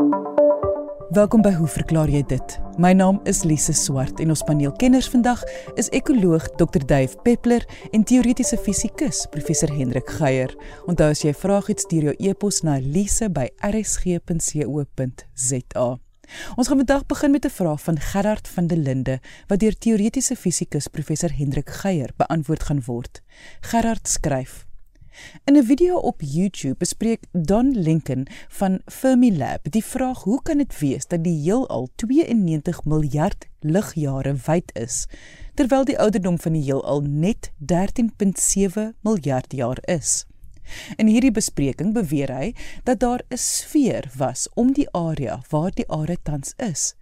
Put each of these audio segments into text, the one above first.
Welkom by Hoe verklaar jy dit? My naam is Lise Swart en ons paneelkenners vandag is ekoloog Dr. Dave Peppler en teoretiese fisikus Professor Hendrik Geier. Onthou as jy 'n vraag het, stuur jou e-pos na lise@rsg.co.za. Ons gaan vandag begin met 'n vraag van Gerard van der Linde wat deur teoretiese fisikus Professor Hendrik Geier beantwoord gaan word. Gerard skryf: In 'n video op YouTube bespreek Don Lincoln van Fermilab die vraag hoe kan dit wees dat die heelal 92 miljard ligjare wyd is terwyl die ouderdom van die heelal net 13.7 miljard jaar is. In hierdie bespreking beweer hy dat daar 'n sfeer was om die area waar die aarde tans is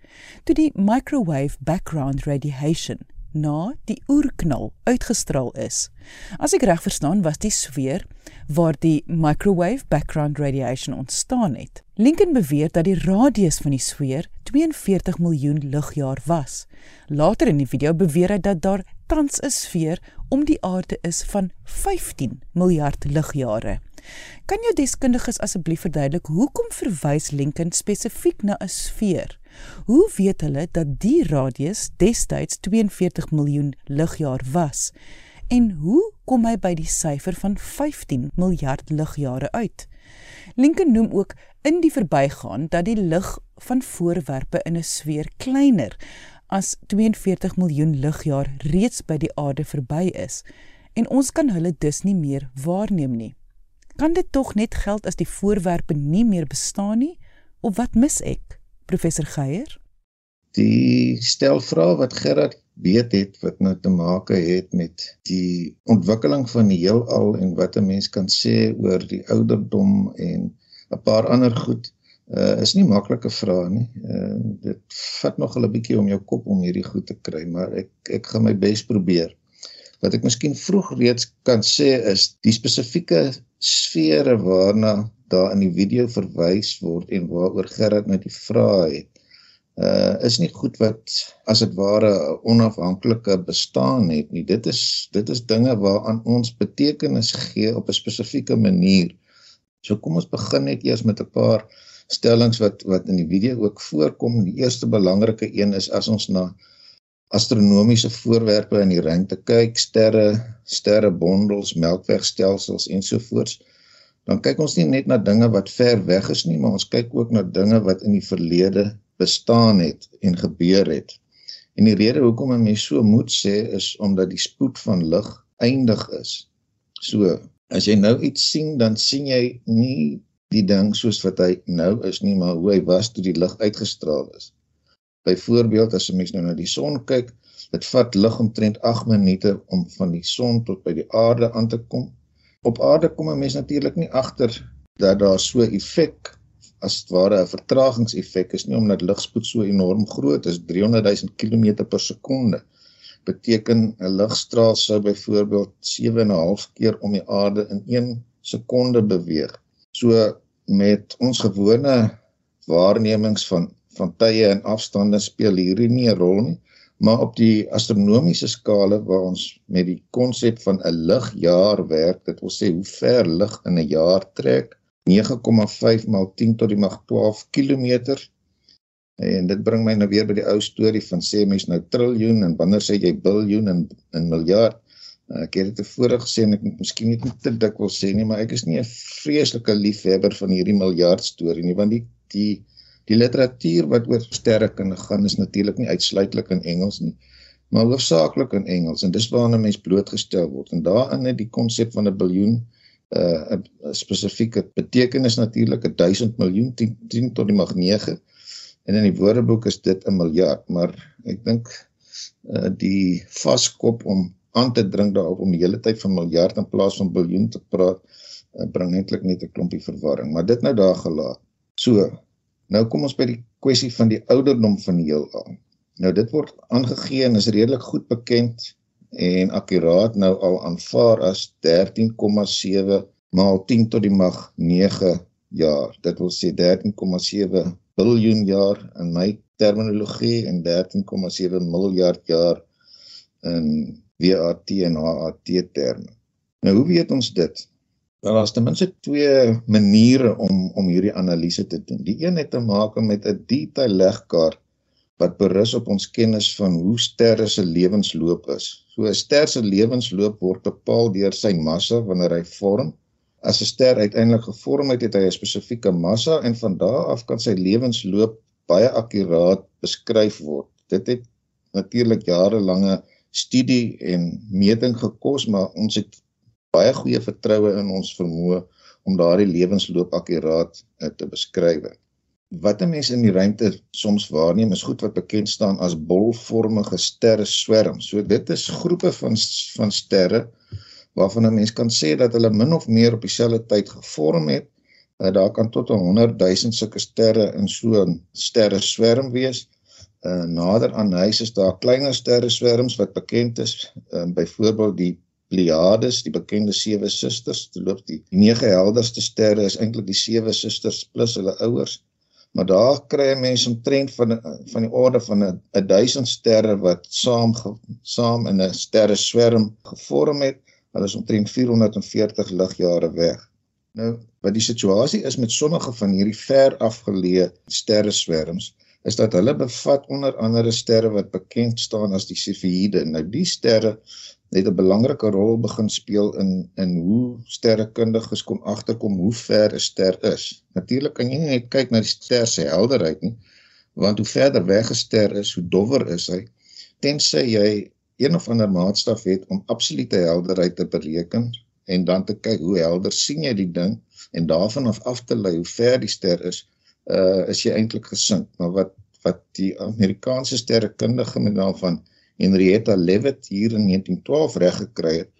toe die microwave background radiation na die oerknal uitgestraal is. As ek reg verstaan, was die sfeer waar die microwave background radiation ontstaan het. Lincoln beweer dat die radius van die sfeer 42 miljoen ligjaar was. Later in die video beweer hy dat daar tans 'n sfeer om die aarde is van 15 miljard ligjare. Kan jou deskundiges asseblief verduidelik hoekom verwys Lincoln spesifiek na 'n sfeer? Hoe weet hulle dat die radius destyds 42 miljoen ligjaar was? En hoe kom hy by die syfer van 15 miljard ligjare uit? Lincoln noem ook in die verbygaan dat die lig van voorwerpe in 'n sfeer kleiner as 42 miljoen ligjaar reeds by die aarde verby is en ons kan hulle dus nie meer waarneem nie. Kan dit tog net geld as die voorwerpe nie meer bestaan nie of wat mis ek? Professor Geier? Die stelvraag wat Gerard weet het wat nou te maak het met die ontwikkeling van die heelal en wat 'n mens kan sê oor die ouderdom en 'n paar ander goed uh, is nie maklike vrae nie. Uh, dit vat nog 'n bietjie om jou kop om hierdie goed te kry, maar ek ek gaan my bes probeer. Wat ek miskien vroeg reeds kan sê is die spesifieke sfere waarna daar in die video verwys word en waaroor Gerard nou die vrae het. Uh is nie goed wat as dit ware 'n onafhanklike bestaan het nie. Dit is dit is dinge waaraan ons betekenis gee op 'n spesifieke manier. So kom ons begin net eers met 'n paar stellings wat wat in die video ook voorkom. Die eerste belangrike een is as ons na astronomiese voorwerpe in die ruimte kyk, sterre, sterrebondels, melkwegstelsels ensovoorts, dan kyk ons nie net na dinge wat ver weg is nie, maar ons kyk ook na dinge wat in die verlede bestaan het en gebeur het. En die rede hoekom 'n mens so moet sê is omdat die spoed van lig eindig is. So, as jy nou iets sien, dan sien jy nie die ding soos wat hy nou is nie, maar hoe hy was toe die lig uitgestraal is. Byvoorbeeld as 'n mens nou na die son kyk, dit vat lig omtrent 8 minute om van die son tot by die aarde aan te kom op aarde kom 'n mens natuurlik nie agter dat daar so 'n effek as ware 'n vertragingseffek is nie omdat ligspoed so enorm groot is 300 000 km per sekonde beteken 'n ligstraal sou byvoorbeeld 7 en 'n half keer om die aarde in 1 sekonde beweeg. So met ons gewone waarnemings van van tye en afstande speel hierdie nie 'n rol nie maar op die astronomiese skale waar ons met die konsep van 'n ligjaar werk, dit wil sê hoe ver lig in 'n jaar trek, 9,5 maal 10 tot die mag 12 km. En dit bring my nou weer by die ou storie van sê mens nou triljoen en wanneer sê jy biljoen en in miljard. Ek het dit tevore gesê en ek moet miskien nie te dik wil sê nie, maar ek is nie 'n vreeslike liefhebber van hierdie miljard storie nie, want die die Die literatuur wat oor sterrekunde gaan is natuurlik nie uitsluitlik in Engels nie, maar hoofsaaklik in Engels en dis waarna mense blootgestel word. En daarin het die konsep van 'n biljoen uh 'n spesifieke betekenis natuurlik 'n 1000 miljoen 10, 10 tot die mag 9 en in die woordeboek is dit 'n miljard, maar ek dink uh die vaskop om aan te dring daarop om die hele tyd van miljard in plaas van biljoen te praat uh, bring netlik net 'n klompie verwarring, maar dit nou daar gelaat. So, Nou kom ons by die kwessie van die ouderdom van die heelal. Nou dit word aangegee en is redelik goed bekend en akkuraat nou al aanvaar as 13,7 maal 10 tot die mag 9 jaar. Dit wil sê 13,7 biljoen jaar in my terminologie en 13,7 miljard jaar in WAT en HAT terme. Nou hoe weet ons dit? Wel, daar's ten minste twee maniere om om hierdie analise te doen. Die een het te maak met 'n detail legkaart wat berus op ons kennis van hoe sterre se lewensloop is. So 'n ster se lewensloop word bepaal deur sy massa wanneer hy vorm. As 'n ster uiteindelik gevorm het, het hy 'n spesifieke massa en van daardie af kan sy lewensloop baie akkuraat beskryf word. Dit het natuurlik jarelange studie en meting gekos, maar ons het baie goeie vertroue in ons vermoë om daardie lewensloop akkuraat uh, te beskryf. Wat 'n mens in die ruimte soms waarneem is goed wat bekend staan as bolvormige sterre swerms. So dit is groepe van van sterre waarvan 'n mens kan sê dat hulle min of meer op dieselfde tyd gevorm het. Uh, daar kan tot 100 000 sulke sterre in so 'n sterre swerm wees. Uh, nader aan huis is daar kleiner sterre swerms wat bekend is, uh, byvoorbeeld die Pleiades, die bekende sewe susters, te loop die nege helderste sterre is eintlik die sewe susters plus hulle ouers. Maar daar kry 'n mens omtrent van van die orde van 'n 1000 sterre wat saam saam in 'n sterre swerm gevorm het. Hulle is omtrent 440 ligjare weg. Nou, wat die situasie is met sommige van hierdie ver afgeleë sterre swerms is dat hulle bevat onder andere sterre wat bekend staan as die Cepheïde. Nou die sterre het 'n belangrike rol begin speel in in hoe sterrekundiges kom agterkom hoe ver 'n ster is. Natuurlik kan jy nie net kyk na die ster se helderheid nie, want hoe verder weg 'n ster is, hoe dowwer is hy. Tensy jy een of ander maatstaf het om absolute helderheid te bereken en dan te kyk hoe helder sien jy die ding en daarvan af af te lei hoe ver die ster is, uh is jy eintlik gesink. Maar wat wat die Amerikaanse sterrekundige met naam van Henrietta Leavitt hier in 1912 reg gekry het,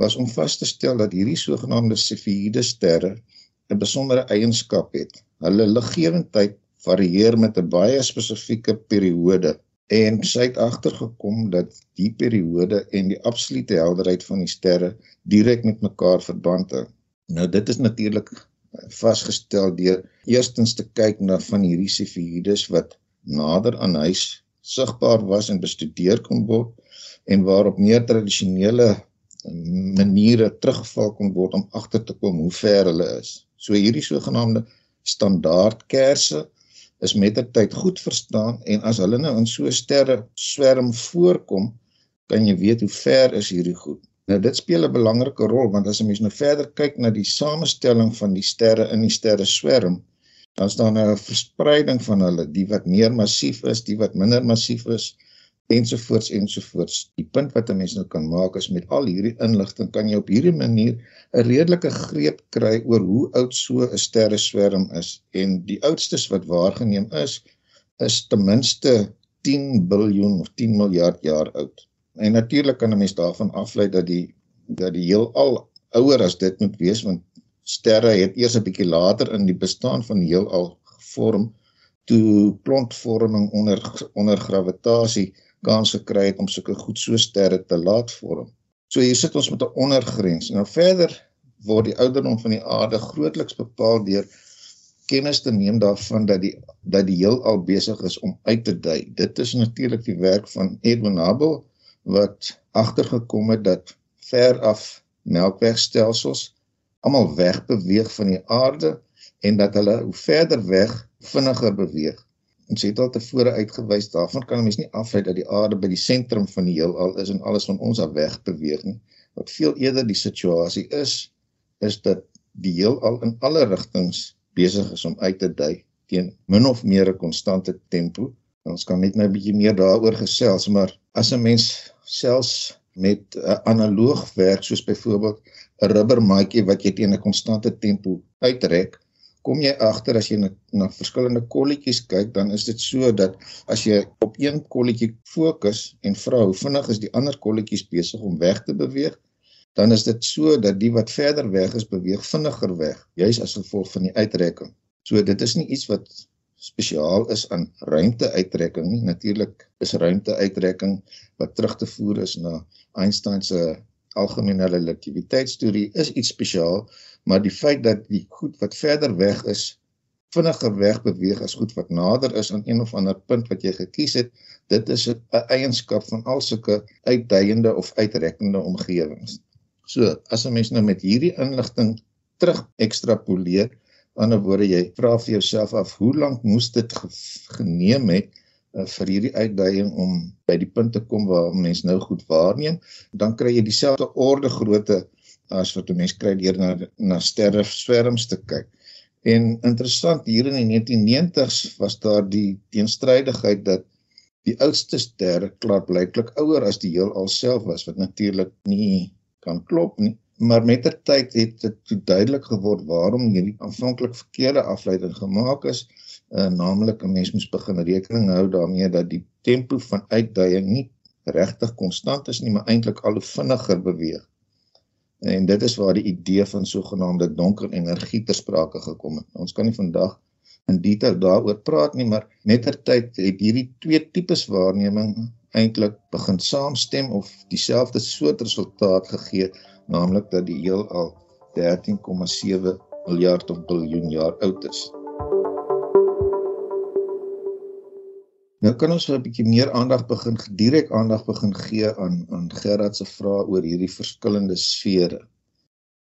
was om vas te stel dat hierdie sogenaamde Cepheïde sterre 'n besondere eienskap het. Hulle liggewendheid varieer met 'n baie spesifieke periode en sy het agtergekom dat die periode en die absolute helderheid van die sterre direk met mekaar verband hou. Nou dit is natuurlik vasgestel deur eerstens te kyk na van hierdie Cepheïdes wat nader aan huis sigbaar was en bestudeer kon word en waarop meer tradisionele maniere teruggeval kon word om agter te kom hoe ver hulle is. So hierdie sogenaamde standaard kersse is met die tyd goed verstaan en as hulle nou in so sterre swerm voorkom, kan jy weet hoe ver is hierdie goed. Nou dit speel 'n belangrike rol want as 'n mens nou verder kyk na die samestelling van die sterre in die sterre swerm, dan staan 'n verspreiding van hulle, die wat meer massief is, die wat minder massief is ensovoorts ensovoorts. Die punt wat 'n mens nou kan maak is met al hierdie inligting kan jy op hierdie manier 'n redelike greep kry oor hoe oud so 'n sterreswerm is en die oudstes wat waargeneem is is ten minste 10 biljoen of 10 miljard jaar oud. En natuurlik kan 'n mens daarvan aflei dat die dat die heelal ouer as dit moet wees want sterre het eers 'n bietjie later in die bestaan van die heelal gevorm toe klontvorming onder onder gravitasie kans gekry het om sulke goed so sterre te laat vorm. So hier sit ons met 'n ondergrens. Nou verder word die ouderdom van die aarde grootliks bepaal deur kennis te neem daarvan dat die dat die heelal besig is om uit te dui. Dit is natuurlik die werk van Edwin Hubble wat agtergekom het dat ver af melkwegstelsels almal wegbeweeg van die aarde en dat hulle hoe verder weg vinniger beweeg. Ons het al tevore uitgewys daarvan kan mens nie aflei dat die aarde by die sentrum van die heelal is en alles van ons af weg beweeg nie. Wat veel eerder die situasie is, is dat die heelal in alle rigtings besig is om uit te dui teen min of meer 'n konstante tempo. Ons kan net nou 'n bietjie meer daaroor gesels, maar as 'n mens selfs met 'n analoog werk soos byvoorbeeld 'n rubbermaatjie wat jy teen 'n konstante tempo uitrek, kom jy agter as jy na, na verskillende kolletjies kyk, dan is dit so dat as jy op een kolletjie fokus en vra hoe vinnig is die ander kolletjies besig om weg te beweeg, dan is dit so dat die wat verder weg is, beweeg vinniger weg, juis as gevolg van die uitrekking. So dit is nie iets wat spesiaal is aan ruimteuitrekking nie. Natuurlik is ruimteuitrekking wat terug te voer is na Einstein se algemene relativiteitsteorie is iets spesiaal, maar die feit dat die goed wat verder weg is vinniger weg beweeg as goed wat nader is aan een of ander punt wat jy gekies het, dit is 'n eienskap van al sulke uitduiende of uitrekkende omgewings. So, as 'n mens nou met hierdie inligting terug ekstrapoleer. Aan die ander woorde jy vra vir jouself af hoe lank moes dit geneem het uh, vir hierdie uitdaging om by die punt te kom waar mense nou goed waarneem, dan kry jy dieselfde orde grootte as wat 'n mens kry deur na na sterre swerms te kyk. En interessant hier in die 1990s was daar die teenstrydigheid dat die oudste sterre klaarblyklik ouer as die heelal self was wat natuurlik nie kan klop nie. Maar met ter tyd het dit duidelik geword waarom hierdie aanvanklik verkeerde afleiding gemaak is uh, naamlik 'n mens moet begin rekening hou daarmee dat die tempo van uitdijing nie regtig konstant is nie, maar eintlik al hoe vinniger beweeg. En dit is waar die idee van sogenaamde donker energie ter sprake gekom het. Ons kan nie vandag in detail daaroor praat nie, maar mettertyd het hierdie twee tipes waarneming eintlik begin saamstem of dieselfde soort resultaat gegee, naamlik dat die heelal 13,7 miljard of biljoen jaar oud is. Nou kan ons 'n bietjie meer aandag begin direk aandag begin gee aan aan Gerard se vraag oor hierdie verskillende sfere.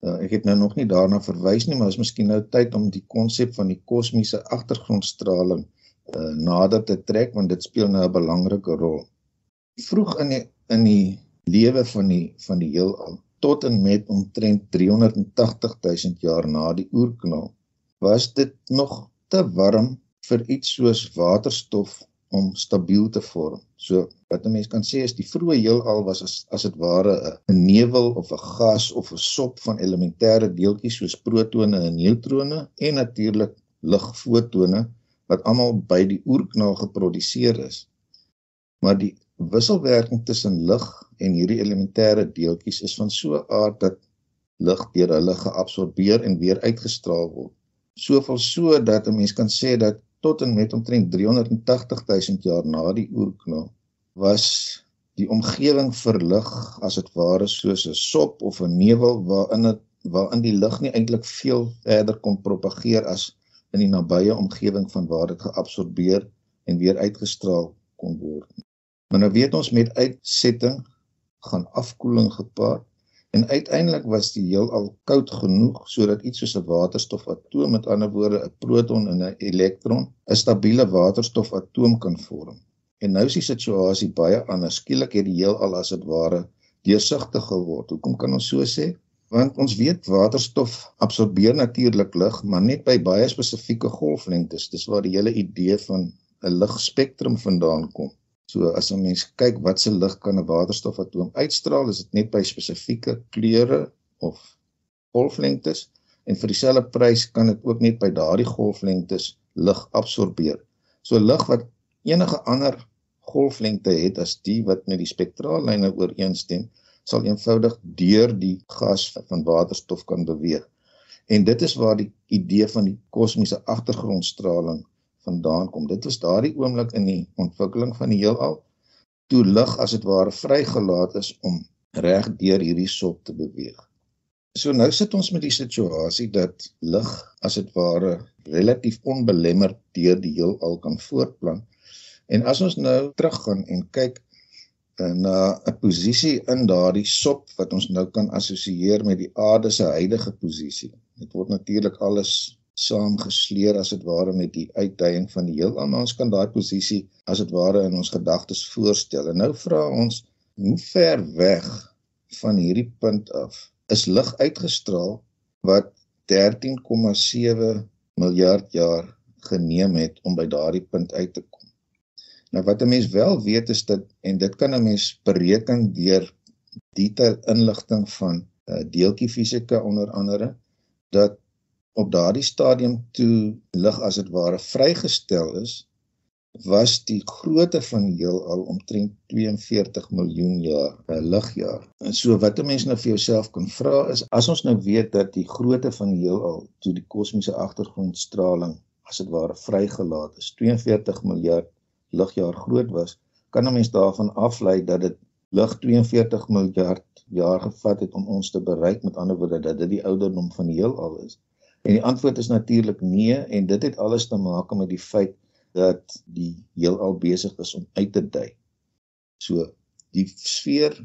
Uh, ek het nou nog nie daarna verwys nie, maar is miskien nou tyd om die konsep van die kosmiese agtergrondstraling uh, nader te trek want dit speel nou 'n belangrike rol. Vroeg in die in die lewe van die van die heelal tot en met omtrent 380 000 jaar na die oerknal was dit nog te warm vir iets soos waterstof om stabiel te vorm. So wat 'n mens kan sê is die vroeë heelal was as as dit ware 'n nevel of 'n gas of 'n sop van elementêre deeltjies soos protone en neutrone en natuurlik ligfotone wat almal by die oerknal geproduseer is. Maar die wisselwerking tussen lig en hierdie elementêre deeltjies is van so 'n aard dat lig deur hulle geabsorbeer en weer uitgestraal word. Soveel so dat 'n mens kan sê dat tot en met omtrent 380 000 jaar na die oerknal was die omgewing verlig as dit ware soos 'n sop of 'n nevel waarin dit waarin die lig nie eintlik veel verder kon propageer as in die nabye omgewing van waar dit geabsorbeer en weer uitgestraal kon word. Maar nou weet ons met uitsetting gaan afkoeling gepaard En uiteindelik was die heelal koud genoeg sodat iets soos 'n waterstofatoom, met ander woorde 'n proton en 'n elektron, 'n stabiele waterstofatoom kan vorm. En nou is die situasie baie anders. Skielik het die heelal as dit ware deursigtig geword. Hoekom kan ons so sê? Want ons weet waterstof absorbeer natuurlik lig, maar net by baie spesifieke golflengtes. Dis waar die hele idee van 'n ligspektrum vandaan kom. So as 'n mens kyk wat se lig kan 'n waterstofatoom uitstraal, is dit net by spesifieke kleure of golflengtes en vir dieselfde prys kan dit ook net by daardie golflengtes lig absorbeer. So lig wat enige ander golflengte het as die wat met die spektraallyne ooreenstem, sal eenvoudig deur die gas van waterstof kan beweeg. En dit is waar die idee van die kosmiese agtergrondstraling vandaan kom. Dit was daardie oomblik in die ontwikkeling van die heelal toe lig as dit ware vrygelaat is om reg deur hierdie sop te beweeg. So nou sit ons met die situasie dat lig as dit ware relatief onbelemmerd deur die heelal kan voortplan. En as ons nou teruggaan en kyk eh, na 'n posisie in daardie sop wat ons nou kan assosieer met die aarde se huidige posisie. Dit word natuurlik alles saamgesleer as dit ware met die uitdaging van die heelal maar ons kan daai posisie as dit ware in ons gedagtes voorstel en nou vra ons hoe ver weg van hierdie punt af is lig uitgestraal wat 13,7 miljard jaar geneem het om by daardie punt uit te kom. Nou wat 'n mens wel weet is dat en dit kan 'n mens bereken deur detail inligting van uh, deeltjie fisika onder andere dat op daardie stadium toe lig as dit ware vrygestel is was die grootte van die heelal omtrent 42 miljoen jaar, 'n eh, ligjaar. En so wat 'n mens nou vir jouself kan vra is as ons nou weet dat die grootte van die heelal toe die kosmiese agtergrondstraling as dit ware vrygelaat is 42 miljard ligjaar groot was, kan 'n mens daarvan aflei dat dit lig 42 miljard jaar gevat het om ons te bereik met ander woorde dat dit die ouderdom van die heelal is. En die antwoord is natuurlik nee en dit het alles te maak met die feit dat die heelal besig is om uit te dui. So die sfeer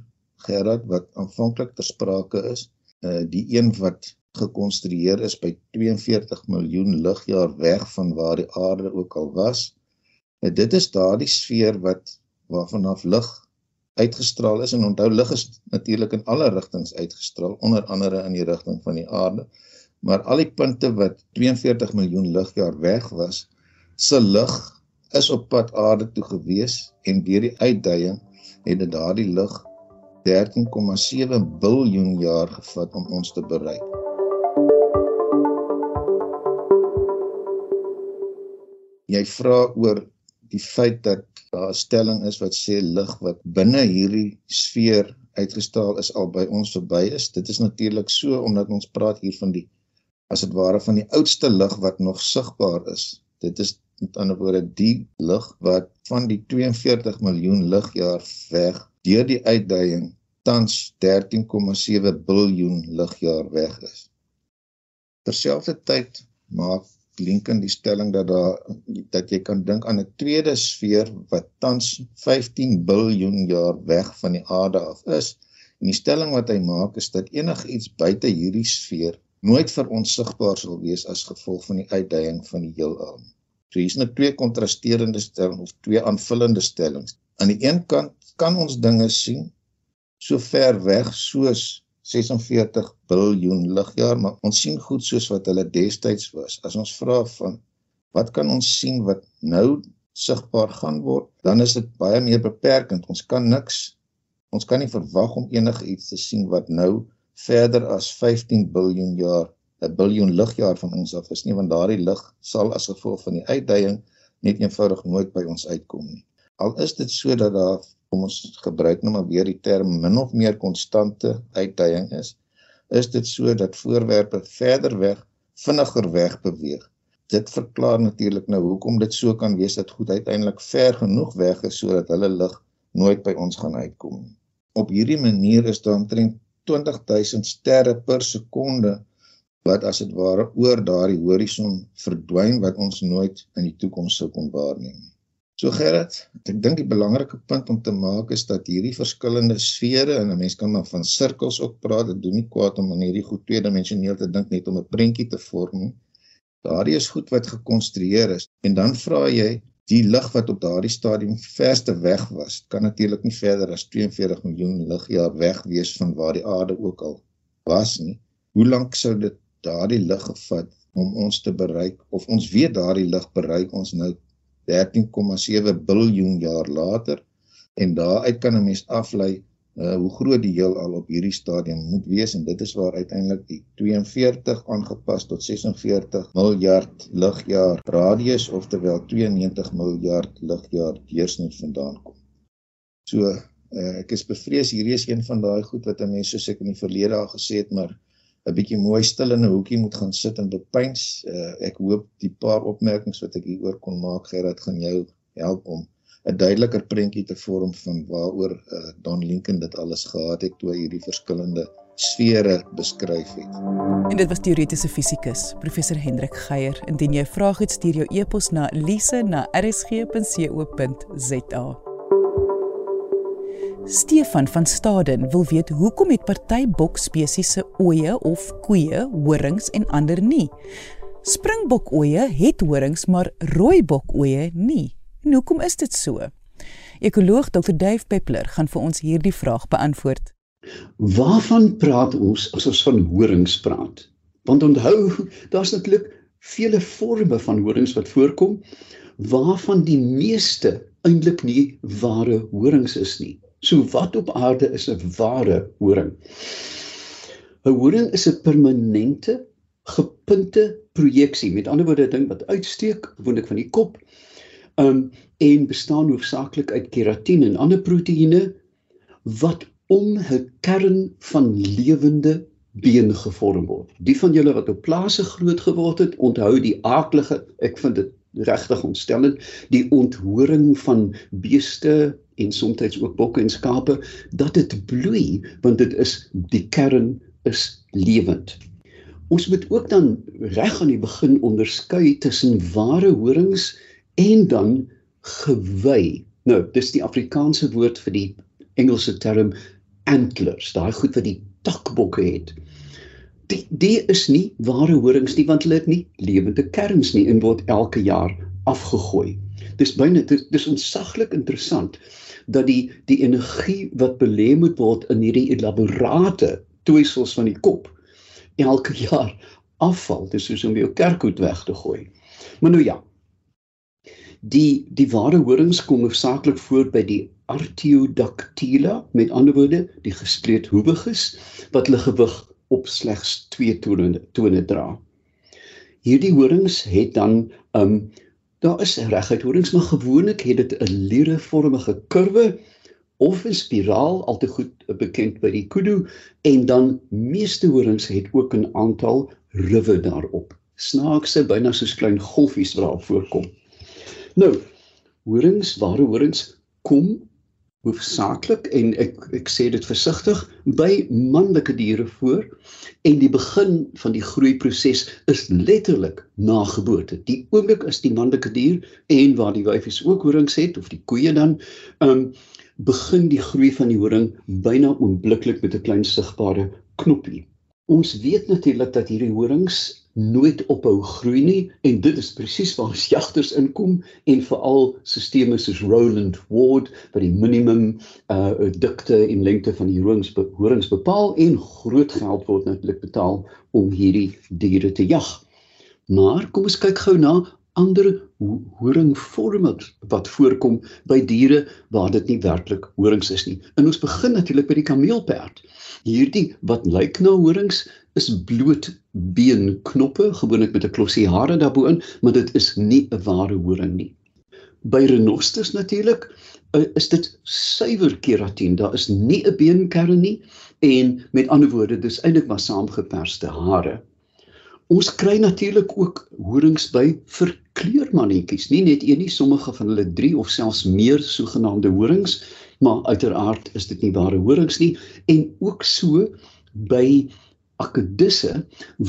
Gerard wat aanvanklik ter sprake is, uh die een wat gekonstrueer is by 42 miljoen ligjaar weg van waar die aarde ook al was. En dit is daardie sfeer wat waarvan af lig uitgestraal is en onthou lig is natuurlik in alle rigtings uitgestraal onder andere in die rigting van die aarde maar al die punte wat 42 miljoen ligjaar weg was se lig is op pad aarde toe gewees en deur die uitdaging het dit daardie lig 13,7 biljoen jaar gevat om ons te bereik. Jy vra oor die feit dat daar 'n stelling is wat sê lig wat binne hierdie sfeer uitgestraal is al by ons verby is. Dit is natuurlik so omdat ons praat hier van die as dit ware van die oudste lig wat nog sigbaar is. Dit is met ander woorde die lig wat van die 42 miljoen ligjaar weg deur die uitdaging tans 13,7 biljoen ligjaar weg is. Terselfdertyd maak Lincoln die stelling dat daar dat jy kan dink aan 'n tweede sfeer wat tans 15 biljoen jaar weg van die aarde af is. En die stelling wat hy maak is dat enigiets buite hierdie sfeer nooit vir ons sigbaar sal wees as gevolg van die uitdaging van die heelal. So hier's net twee kontrasterende stellings of twee aanvullende stellings. Aan die een kant kan ons dinge sien so ver weg soos 46 biljoen ligjaar, maar ons sien goed soos wat hulle destyds was. As ons vra van wat kan ons sien wat nou sigbaar gaan word, dan is dit baie meer beperkend. Ons kan niks ons kan nie verwag om enigiets te sien wat nou verder as 15 biljoen jaar, 'n biljoen ligjaar van ons af is nie, want daardie lig sal as gevolg van die uitdaging net eenvoudig nooit by ons uitkom nie. Al is dit so dat daar kom ons gebruik nou maar weer die term min of meer konstante uitdaging is, is dit so dat voorwerpe verder weg vinniger weg beweeg. Dit verklaar natuurlik nou hoekom dit so kan wees dat goed uiteindelik ver genoeg weg is sodat hulle lig nooit by ons gaan uitkom nie. Op hierdie manier is daar omtrent 20000 sterre per sekonde wat as dit ware oor daardie horison verdwyn wat ons nooit in die toekoms sou kon waarneem nie. So Gerrit, ek dink die belangrike punt om te maak is dat hierdie verskillende sfere en 'n mens kan maar van sirkels ook praat, dit doen nie kwaad om aan hierdie goed tweedimensioneel te dink net om 'n prentjie te vorm. Daardie is goed wat gekonstrueer is en dan vra jy die lig wat op daardie stadium verste weg was, kan natuurlik nie verder as 42 miljoen ligjaar weg wees van waar die aarde ook al was nie. Hoe lank sou dit daardie lig gevat om ons te bereik of ons weet daardie lig bereik ons nou 13,7 biljoen jaar later en daaruit kan 'n mens aflei uh, hoe groot die heelal op hierdie stadium moet wees en dit is waar uiteindelik die 42 aangepas tot 46 miljard ligjaar radius oftewel 92 miljard ligjaar deursnit vandaan kom. So uh, ek is bevrees hierdie is een van daai goed wat mense soos ek in die verlede al gesê het maar 'n bietjie mooi stil in 'n hoekie moet gaan sit en bepeins. Uh, ek hoop die paar opmerkings wat ek hieroor kon maak Gerard gaan jou help om 'n duideliker prentjie te vorm van waaroor uh, Don Lincoln dit alles gehad het toe hy hierdie verskillende sfere beskryf het. En dit was teoretiese fisikus, professor Hendrik Geier. Indien jy 'n vraag het, stuur jou e-pos na lise@rsg.co.za. Stefan van Staden wil weet hoekom het party bokspesies se oeye of koeie horings en ander nie. Springbokoeye het horings, maar rooibokoeye nie. En hoekom is dit so? Ekoloog Dr. Dave Peppler gaan vir ons hierdie vraag beantwoord. Waarvan praat ons as ons van horings praat? Want onthou, daar's natuurlik vele forme van horings wat voorkom waarvan die meeste eintlik nie ware horings is nie. So wat op aarde is 'n ware horing? 'n Horing is 'n permanente gepunte projeksie. Met ander woorde 'n ding wat uitsteek, gewoonlik van die kop. Um en bestaan hoofsaaklik uit keratine en ander proteïene wat om 'n kern van lewende been gevorm word. Die van julle wat op plase groot geword het, onthou die aaklige, ek vind dit regtig ontstellend, die onthoring van beeste en soms ook bokke en skape dat dit bloei want dit is die kern is lewend. Ons moet ook dan reg aan die begin onderskei tussen ware horings en dan gewy. Nou, dis die Afrikaanse woord vir die Engelse term antlers, daai goed wat die takbokke het. die die is nie ware horings nie want hulle het nie lewende kerns nie en word elke jaar afgegooi. Dis byna dis, dis onsaglik interessant dat die die energie wat belê moet word in hierdie elaborate toesels van die kop elke jaar afval. Dis soos om jou kerkhoed weg te gooi. Maar nou ja. Die die ware horings kom hoofsaaklik voor by die Artiodactyla, met ander woorde, die geskleedhoewiges wat hulle gewig op slegs 2 tone tone dra. Hierdie horings het dan um daar is reguit horings maar gewoonlik het dit 'n lierevormige kurwe of 'n spiraal al te goed bekend by die kudu en dan meeste horings het ook 'n aantal ruwe daarop. Snaakse byna soos klein golfies wat daar voorkom. Nou, horings, ware horings kom hoofsaaklik en ek ek sê dit versigtig by manlike diere voor en die begin van die groeiproses is letterlik na geboorte. Die oomblik is die manlike dier en waar die wyfies ook horings het of die koeie dan um begin die groei van die horing byna oombliklik met 'n klein sigbare knoppie. Ons weet natuurlik dat hierdie horings nooit ophou groei nie en dit is presies waar ons jagters inkom en veral stelsels soos Roland Ward wat die minimum uh dikte en lengte van die horings horings bepaal en groot geld word natuurlik betaal om hierdie diere te jag. Maar kom ons kyk gou na ander horingvorme wat voorkom by diere waar dit nie werklik horings is nie. En ons begin natuurlik by die kameelperd. Hierdie wat lyk na horings is bloot beenknoppe, gewoonlik met 'n klossie hare daarbo-in, maar dit is nie 'n ware horing nie. By renosters natuurlik eh, is dit suiwer keratien. Daar is nie 'n beenkern nie en met ander woorde, dis eintlik maar saamgeperste hare. Ons kry natuurlik ook horings by verkleurmannetjies, nie net een nie, sommige van hulle 3 of selfs meer sogenaamde horings, maar uiteraard is dit nie ware horings nie en ook so by akedisse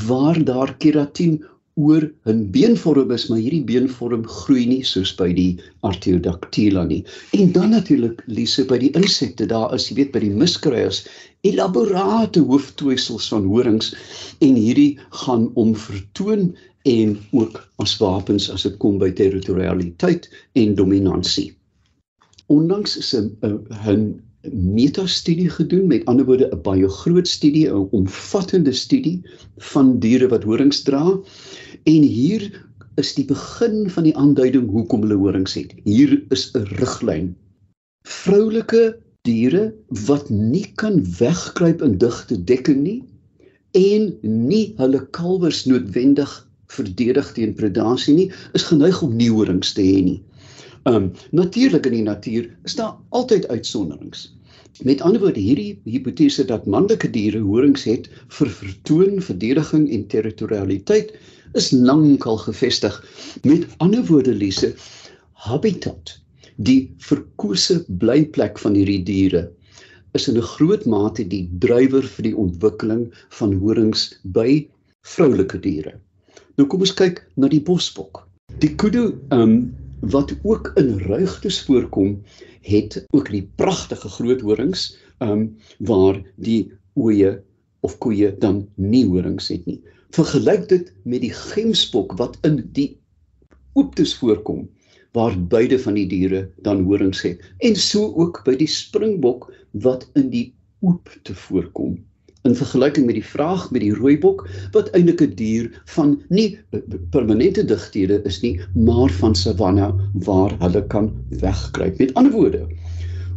waar daar keratin oor 'n beenvorm is, maar hierdie beenvorm groei nie soos by die Artiodactyla nie. En dan natuurlik lise by die insekte, daar is jy weet by die muskruiers elaborate hooftoesels van horings en hierdie gaan om vertoon en ook as wapens as dit kom by territorialiteit en dominansie. Ondanks is 'n 'n metastudie gedoen, met ander woorde 'n baie groot studie, 'n omvattende studie van diere wat horings dra. En hier is die begin van die aanduiding hoekom hulle horings het. Hier is 'n riglyn. Vroulike diere wat nie kan wegkruip in digte dekking nie en nie hulle kalwers noodwendig verdedig teen predasie nie, is geneig om nie horings te hê nie. Um natuurlik in die natuur is daar altyd uitsonderings. Met ander woorde hierdie hipotese dat manlike diere horings het vir vertoon, verdediging en territorialiteit is lankal gevestig. Met ander woorde Lise, habitat, die verkose blyplek van hierdie diere is in 'n groot mate die drywer vir die ontwikkeling van horings by vroulike diere. Nou kom ons kyk na die bosbok. Die kudu um wat ook in ruigtes voorkom, het ook die pragtige groot horings, ehm um, waar die oeye of koeie dan nie horings het nie. Vergelyk dit met die gemsbok wat in die ooptes voorkom waar beide van die diere dan horings het en so ook by die springbok wat in die oop te voorkom in vergelyking met die vraag met die rooibok wat eintlik 'n dier van nie permanente digthede is nie, maar van savanna waar hulle kan wegkruip. Met ander woorde,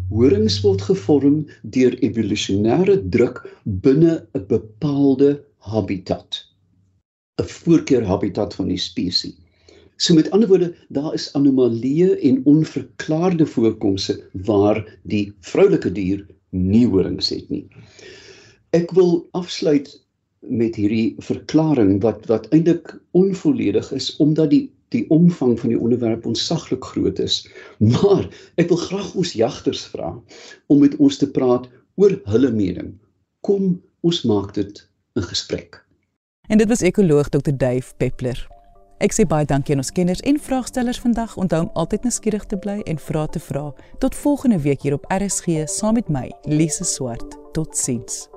horings word gevorm deur evolusionêre druk binne 'n bepaalde habitat. 'n voorkeurhabitat van die spesies. So met ander woorde, daar is anomalieë en onverklaarde voorkomste waar die vroulike dier nie horings het nie. Ek wil afsluit met hierdie verklaring wat wat eintlik onvolledig is omdat die die omvang van die onderwerp onsaglik groot is. Maar ek wil graag ons jagters vra om met ons te praat oor hulle mening. Kom ons maak dit 'n gesprek. En dit was ekoloog Dr. Dave Peppler. Ek sê baie dankie aan ons kenners en vraagstellers vandag. Onthou om altyd nuuskierig te bly en vra te vra. Tot volgende week hier op RSG saam met my, Lise Swart. Totsiens.